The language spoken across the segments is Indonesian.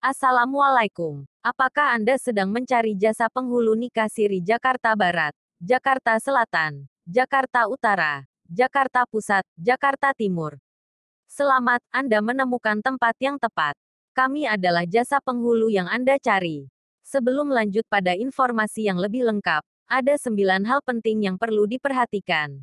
Assalamualaikum. Apakah Anda sedang mencari jasa penghulu nikah siri Jakarta Barat, Jakarta Selatan, Jakarta Utara, Jakarta Pusat, Jakarta Timur? Selamat, Anda menemukan tempat yang tepat. Kami adalah jasa penghulu yang Anda cari. Sebelum lanjut pada informasi yang lebih lengkap, ada sembilan hal penting yang perlu diperhatikan.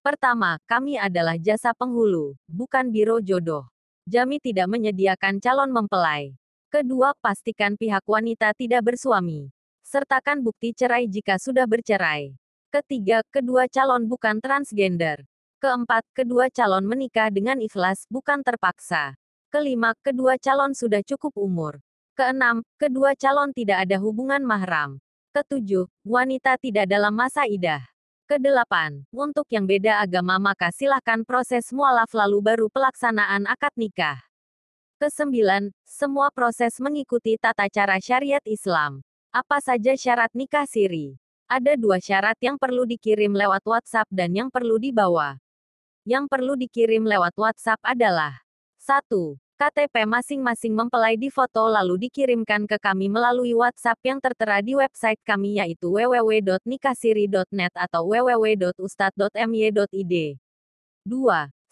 Pertama, kami adalah jasa penghulu, bukan biro jodoh. Jami tidak menyediakan calon mempelai. Kedua, pastikan pihak wanita tidak bersuami. Sertakan bukti cerai jika sudah bercerai. Ketiga, kedua calon bukan transgender. Keempat, kedua calon menikah dengan ikhlas, bukan terpaksa. Kelima, kedua calon sudah cukup umur. Keenam, kedua calon tidak ada hubungan mahram. Ketujuh, wanita tidak dalam masa idah. Kedelapan, untuk yang beda agama maka silahkan proses mualaf lalu baru pelaksanaan akad nikah. Kesembilan, semua proses mengikuti tata cara syariat Islam. Apa saja syarat nikah siri? Ada dua syarat yang perlu dikirim lewat WhatsApp dan yang perlu dibawa. Yang perlu dikirim lewat WhatsApp adalah 1. KTP masing-masing mempelai di foto lalu dikirimkan ke kami melalui WhatsApp yang tertera di website kami yaitu www.nikahsiri.net atau www.ustad.my.id. 2.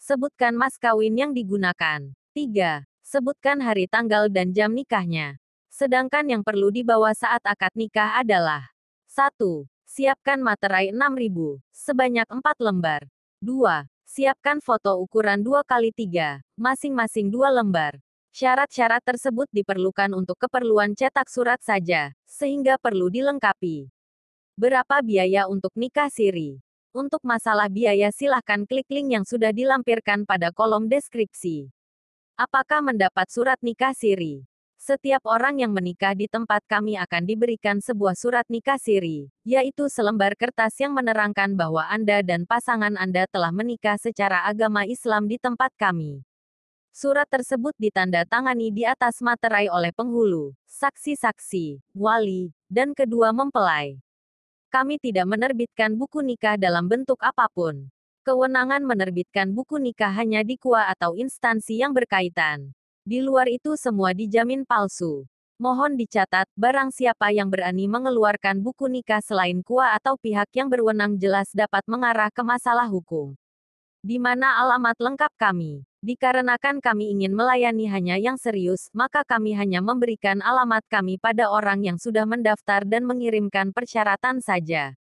Sebutkan mas kawin yang digunakan. 3. Sebutkan hari tanggal dan jam nikahnya. Sedangkan yang perlu dibawa saat akad nikah adalah 1. Siapkan materai 6000, sebanyak 4 lembar. 2. Siapkan foto ukuran 2 x 3, masing-masing 2 lembar. Syarat-syarat tersebut diperlukan untuk keperluan cetak surat saja, sehingga perlu dilengkapi. Berapa biaya untuk nikah siri? Untuk masalah biaya silahkan klik link yang sudah dilampirkan pada kolom deskripsi. Apakah mendapat surat nikah siri? Setiap orang yang menikah di tempat kami akan diberikan sebuah surat nikah siri, yaitu selembar kertas yang menerangkan bahwa Anda dan pasangan Anda telah menikah secara agama Islam di tempat kami. Surat tersebut ditanda tangani di atas materai oleh penghulu, saksi-saksi, wali, dan kedua mempelai. Kami tidak menerbitkan buku nikah dalam bentuk apa pun. Kewenangan menerbitkan buku nikah hanya di KUA atau instansi yang berkaitan. Di luar itu semua dijamin palsu. Mohon dicatat, barang siapa yang berani mengeluarkan buku nikah selain KUA atau pihak yang berwenang jelas dapat mengarah ke masalah hukum. Di mana alamat lengkap kami? Dikarenakan kami ingin melayani hanya yang serius, maka kami hanya memberikan alamat kami pada orang yang sudah mendaftar dan mengirimkan persyaratan saja.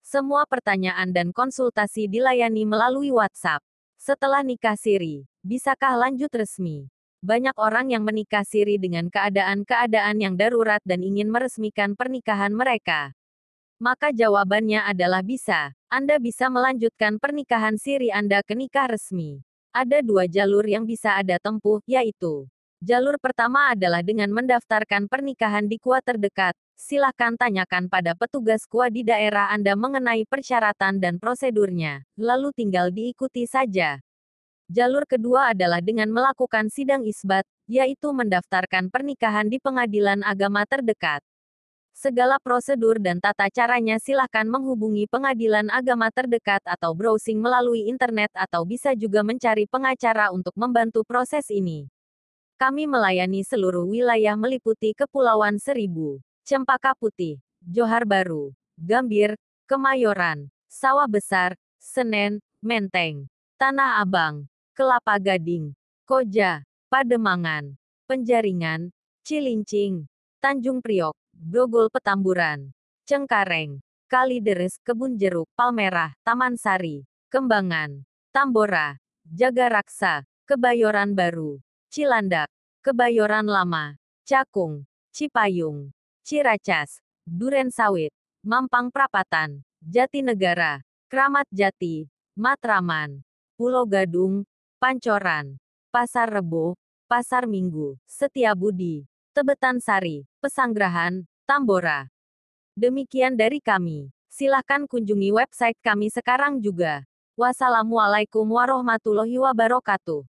Semua pertanyaan dan konsultasi dilayani melalui WhatsApp. Setelah nikah siri, bisakah lanjut resmi? Banyak orang yang menikah siri dengan keadaan-keadaan yang darurat dan ingin meresmikan pernikahan mereka. Maka jawabannya adalah bisa. Anda bisa melanjutkan pernikahan siri Anda ke nikah resmi. Ada dua jalur yang bisa Anda tempuh, yaitu Jalur pertama adalah dengan mendaftarkan pernikahan di KUA terdekat. Silahkan tanyakan pada petugas KUA di daerah Anda mengenai persyaratan dan prosedurnya, lalu tinggal diikuti saja. Jalur kedua adalah dengan melakukan sidang isbat, yaitu mendaftarkan pernikahan di pengadilan agama terdekat. Segala prosedur dan tata caranya silahkan menghubungi pengadilan agama terdekat atau browsing melalui internet atau bisa juga mencari pengacara untuk membantu proses ini. Kami melayani seluruh wilayah meliputi Kepulauan Seribu, Cempaka Putih, Johar Baru, Gambir, Kemayoran, Sawah Besar, Senen, Menteng, Tanah Abang, Kelapa Gading, Koja, Pademangan, Penjaringan, Cilincing, Tanjung Priok, Grogol Petamburan, Cengkareng, Kalideres, Kebun Jeruk, Palmerah, Taman Sari, Kembangan, Tambora, Jagaraksa, Kebayoran Baru, Cilandak, Kebayoran Lama, Cakung, Cipayung, Ciracas, Duren Sawit, Mampang Prapatan, Jatinegara, Kramat Jati, Matraman, Pulau Gadung, Pancoran, Pasar Rebo, Pasar Minggu, Setiabudi, Tebetan Sari, Pesanggrahan, Tambora. Demikian dari kami. Silahkan kunjungi website kami sekarang juga. Wassalamualaikum warahmatullahi wabarakatuh.